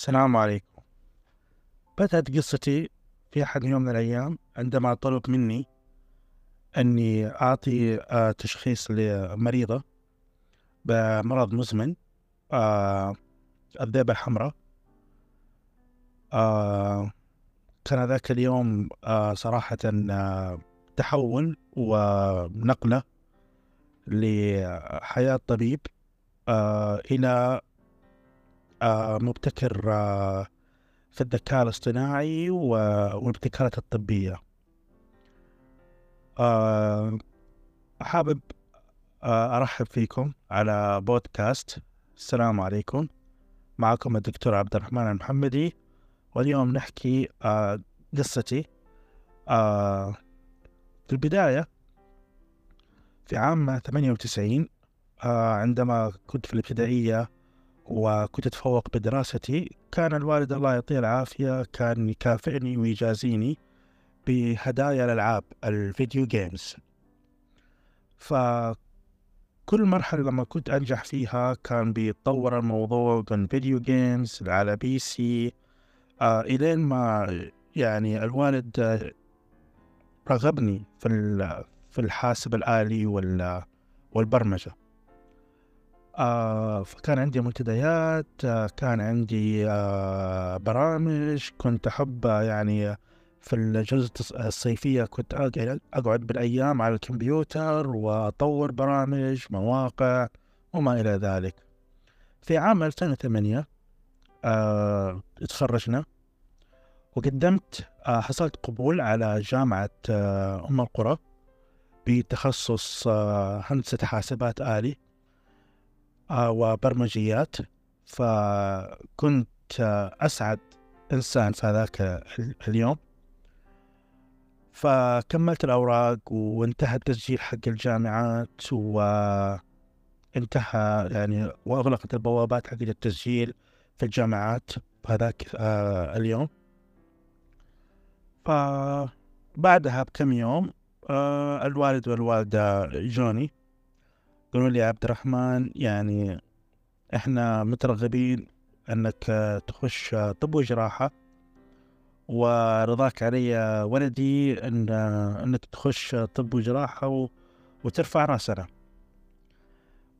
السلام عليكم. بدأت قصتي في أحد يوم من الأيام عندما طلب مني أني أعطي آه، تشخيص لمريضة بمرض مزمن آه، الذئبة الحمراء آه، كان ذاك اليوم صراحة تحول ونقلة لحياة طبيب إلى مبتكر آه، في الذكاء الاصطناعي والابتكارات الطبية. آه، حابب أرحب فيكم على بودكاست. السلام عليكم. معكم الدكتور عبد الرحمن المحمدي. واليوم نحكي قصتي. في البداية في عام 98 عندما كنت في الابتدائية وكنت أتفوق بدراستي. كان الوالد الله يعطيه العافية كان يكافئني ويجازيني بهدايا الألعاب ال video games فكل مرحلة لما كنت أنجح فيها كان بيتطور الموضوع من video games على PC آه إلين ما يعني الوالد رغبني في في الحاسب الآلي والبرمجة. آه فكان عندي منتديات آه كان عندي آه برامج كنت أحب يعني في الجلسة الصيفية كنت أقعد بالأيام على الكمبيوتر وأطور برامج مواقع وما إلى ذلك. في عام 2008 آه تخرجنا وقدمت حصلت قبول على جامعة أم القرى بتخصص هندسة حاسبات آلي. وبرمجيات فكنت أسعد إنسان في هذاك اليوم. فكملت الأوراق وانتهى التسجيل حق الجامعات وانتهى يعني وأغلقت البوابات حق التسجيل في الجامعات هذاك آه، اليوم. فبعدها بكم يوم آه، الوالد والوالدة جوني قالوا لي عبد الرحمن يعني إحنا مترغبين إنك تخش طب وجراحة ورضاك علي ولدي إن إنك تخش طب وجراحة وترفع راسنا.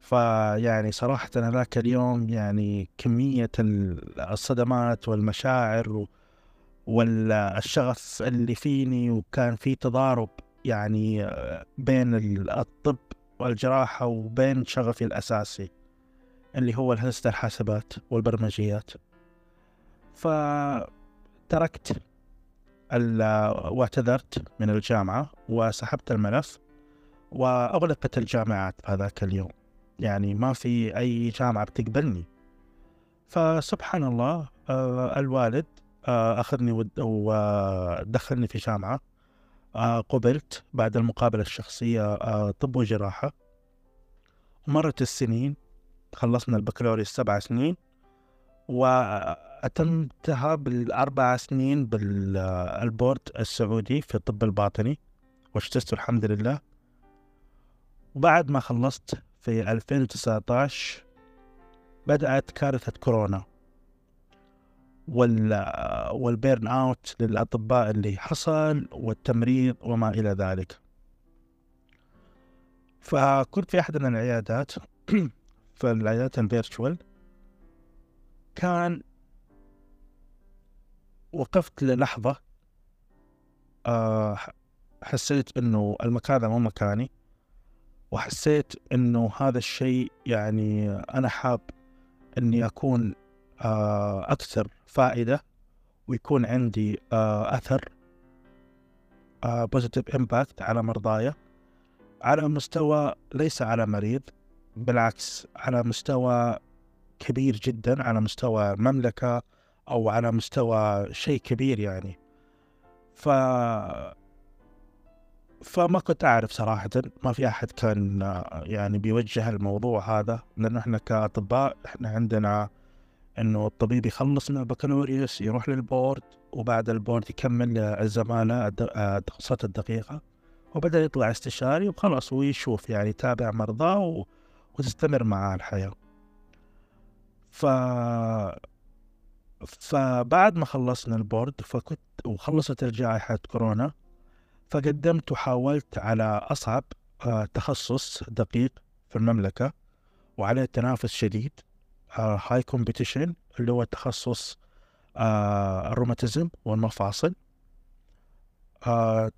فيعني صراحة ذاك اليوم يعني كمية الصدمات والمشاعر والشغف اللي فيني وكان في تضارب يعني بين الطب والجراحة وبين شغفي الأساسي اللي هو هندسة الحاسبات والبرمجيات. فتركت واعتذرت من الجامعة وسحبت الملف وأغلقت الجامعات في هذاك اليوم. يعني ما في أي جامعة بتقبلني. فسبحان الله آه، الوالد آه، أخذني ودخلني في جامعة. آه قبلت بعد المقابلة الشخصية آه طب وجراحة. مرت السنين خلصنا البكالوريوس سبع سنين وأتمتها بالأربع سنين بالبورد السعودي في الطب الباطني واجتزت الحمد لله. وبعد ما خلصت في 2019 بدأت كارثة كورونا. وال burn out للأطباء اللي حصل والتمريض وما إلى ذلك. فكنت في أحد العيادات في العيادات ال virtual كان وقفت للحظة آه، حسيت إنه المكان هذا مو مكاني وحسيت إنه هذا الشيء يعني أنا حاب إني أكون أكثر فائدة ويكون عندي آه، أثر positive impact على مرضايا على مستوى ليس على مريض بالعكس على مستوى كبير جدا على مستوى مملكة أو على مستوى شيء كبير يعني. ف فما كنت أعرف صراحة ما في أحد كان آه، يعني بيوجه الموضوع هذا لأنه إحنا كأطباء إحنا عندنا إنه الطبيب يخلص من البكالوريوس يروح للبورد وبعد البورد يكمل الزمالة التخصصات الدقيقة وبدأ يطلع استشاري وخلاص ويشوف يعني يتابع مرضاه وتستمر معاه الحياة. ف فبعد ما خلصنا ال board فكنت وخلصت الجائحة كورونا فقدمت وحاولت على أصعب آه، تخصص دقيق في المملكة وعليه تنافس شديد. high competition اللي هو تخصص آه، الروماتيزم والمفاصل.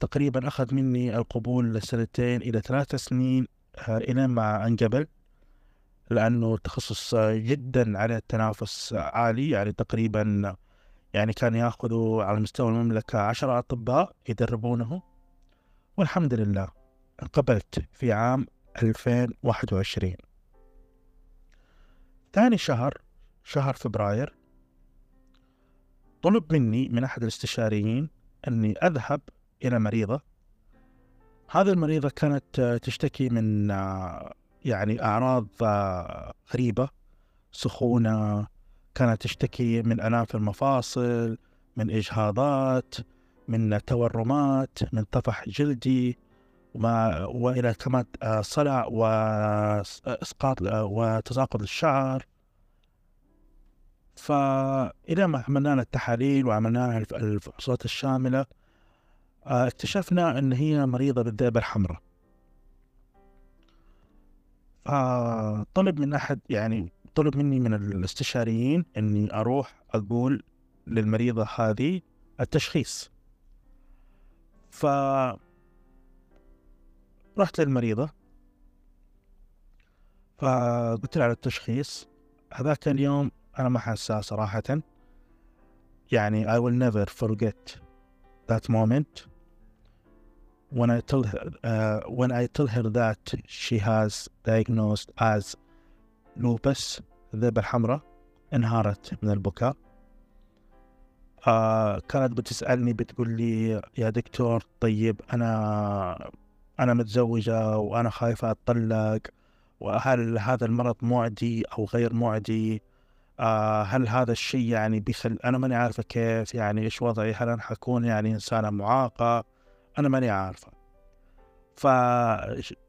تقريبا أخذ مني القبول لسنتين إلى ثلاث سنين إلى ما انقبل لأنه تخصص جدا على التنافس عالي. يعني تقريبا يعني كان يأخذوا على مستوى المملكة عشرة أطباء يدربونه. والحمد لله انقبلت في عام 2021 ثاني شهر شهر فبراير طلب مني من أحد الاستشاريين أني أذهب إلى مريضة. هذه المريضة كانت تشتكي من يعني أعراض غريبة سخونة كانت تشتكي من آلام في المفاصل من إجهاضات من تورمات من طفح جلدي. وما وإلى كمان صلع وإسقاط وتساقط الشعر. فإلى ما عملنا التحاليل وعملنا الفحوصات الشاملة اكتشفنا أن هي مريضة بالذئبة الحمراء. فطلب من أحد يعني طلب مني من الاستشاريين أني أروح أقول للمريضة هذه التشخيص. ف رحت للمريضة فقلت لها على التشخيص هذاك اليوم أنا ما حاساه صراحة. يعني I will never forget that moment. When I tell her uh, when I tell her that she has diagnosed as lupus الذئبة الحمراء انهارت من البكاء. آه كانت بتسألني بتقول لي يا دكتور طيب أنا أنا متزوجة وأنا خايفة أتطلق وهل هذا المرض معدي أو غير معدي؟ آه هل هذا الشيء يعني بيخل أنا ماني عارفة كيف يعني إيش وضعي؟ هل أنا حكون يعني إنسانة معاقة؟ أنا ماني عارفة. ف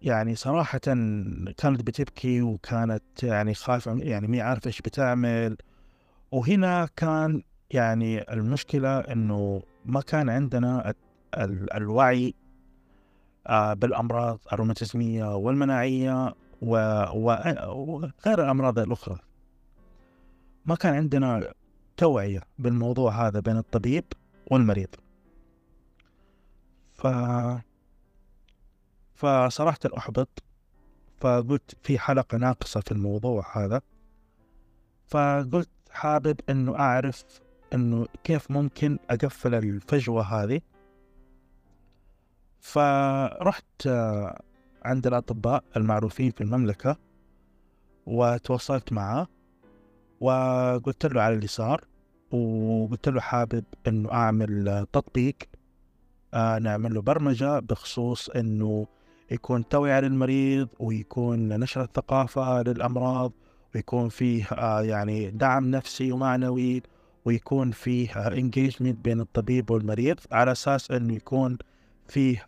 يعني صراحة كانت بتبكي وكانت يعني خايفة يعني مي عارفة إيش بتعمل. وهنا كان يعني المشكلة إنه ما كان عندنا الوعي آه، بالأمراض الروماتيزمية والمناعية وغير الأمراض الأخرى. ما كان عندنا توعية بالموضوع هذا بين الطبيب والمريض. ف فصراحة أحبط فقلت في حلقة ناقصة في الموضوع هذا فقلت حابب أنه أعرف أنه كيف ممكن أقفل الفجوة هذه فرحت عند الأطباء المعروفين في المملكة وتواصلت معه وقلت له على اللي صار وقلت له حابب إنه أعمل تطبيق آه نعمل له برمجة بخصوص إنه يكون توعية للمريض ويكون نشر الثقافة للأمراض ويكون فيه آه يعني دعم نفسي ومعنوي ويكون فيه انجيجمنت بين الطبيب والمريض على أساس إنه يكون فيه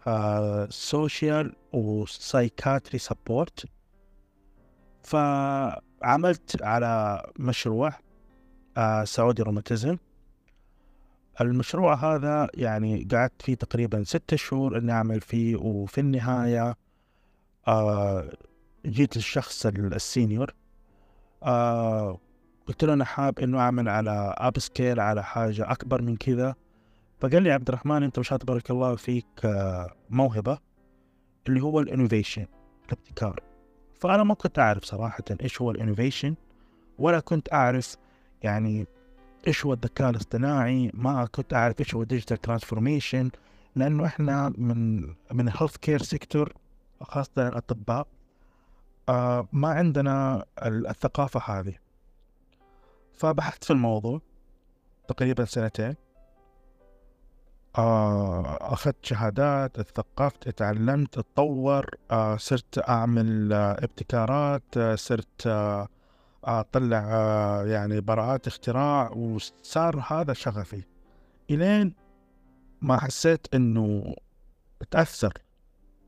social و psychiatry support فعملت على مشروع آه، سعودي روماتيزم المشروع هذا يعني قعدت فيه تقريبا ستة شهور إني أعمل فيه وفي النهاية آه، جيت للشخص ال senior. آه، قلت له أنا حاب إنه أعمل على upscale على حاجة أكبر من كذا. فقال لي عبد الرحمن أنت ما تبارك الله فيك موهبة اللي هو ال innovation الابتكار. فأنا ما كنت أعرف صراحة إيش هو ال innovation ولا كنت أعرف يعني إيش هو الذكاء الاصطناعي ما كنت أعرف إيش هو ال digital transformation لأنه إحنا من من ال healthcare sector خاصة الأطباء آه ما عندنا الثقافة هذه. فبحثت في الموضوع تقريبا سنتين. آه، أخذت شهادات اتثقفت اتعلمت اتطور آه، صرت أعمل آه، ابتكارات صرت أطلع يعني براءات اختراع وصار هذا شغفي. إلين ما حسيت إنه تأثر.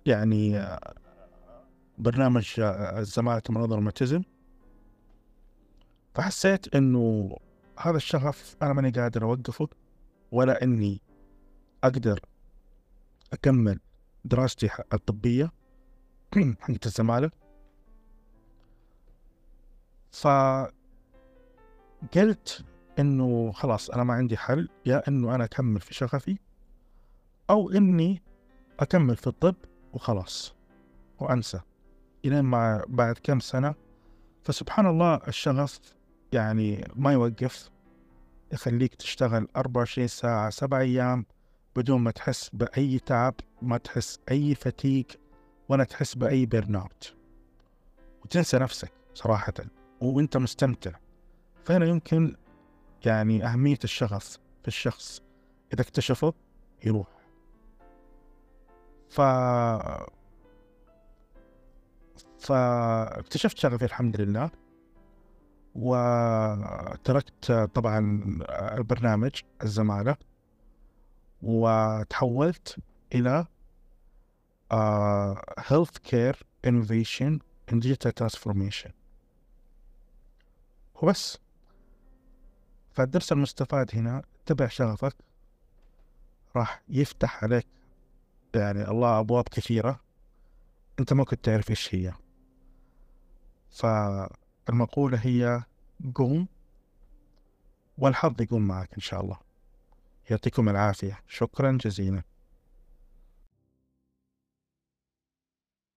يعني برنامج الزمالة مرض الروماتيزم فحسيت إنه هذا الشغف أنا ماني قادر أوقفه ولا إني أقدر أكمل دراستي الطبية حقت الزمالة فقلت إنه خلاص أنا ما عندي حل يا إنه أنا أكمل في شغفي أو إني أكمل في الطب وخلاص وأنسى. إلين ما بعد كم سنة فسبحان الله الشغف يعني ما يوقف يخليك تشتغل 24 ساعة سبع أيام بدون ما تحس بأي تعب ما تحس أي fatigue ولا تحس بأي burn out وتنسى نفسك صراحة وأنت مستمتع. فهنا يمكن يعني أهمية الشغف في الشخص. إذا اكتشفه يروح. ف فاكتشفت شغفي الحمد لله. وتركت طبعا البرنامج الزمالة. وتحولت إلى healthcare innovation and digital transformation وبس. فالدرس المستفاد هنا تبع شغفك راح يفتح عليك. يعني الله أبواب كثيرة. أنت ما كنت تعرف إيش هي. فالمقولة هي قوم والحظ يقوم معك إن شاء الله. يعطيكم العافية. شكرا جزيلا.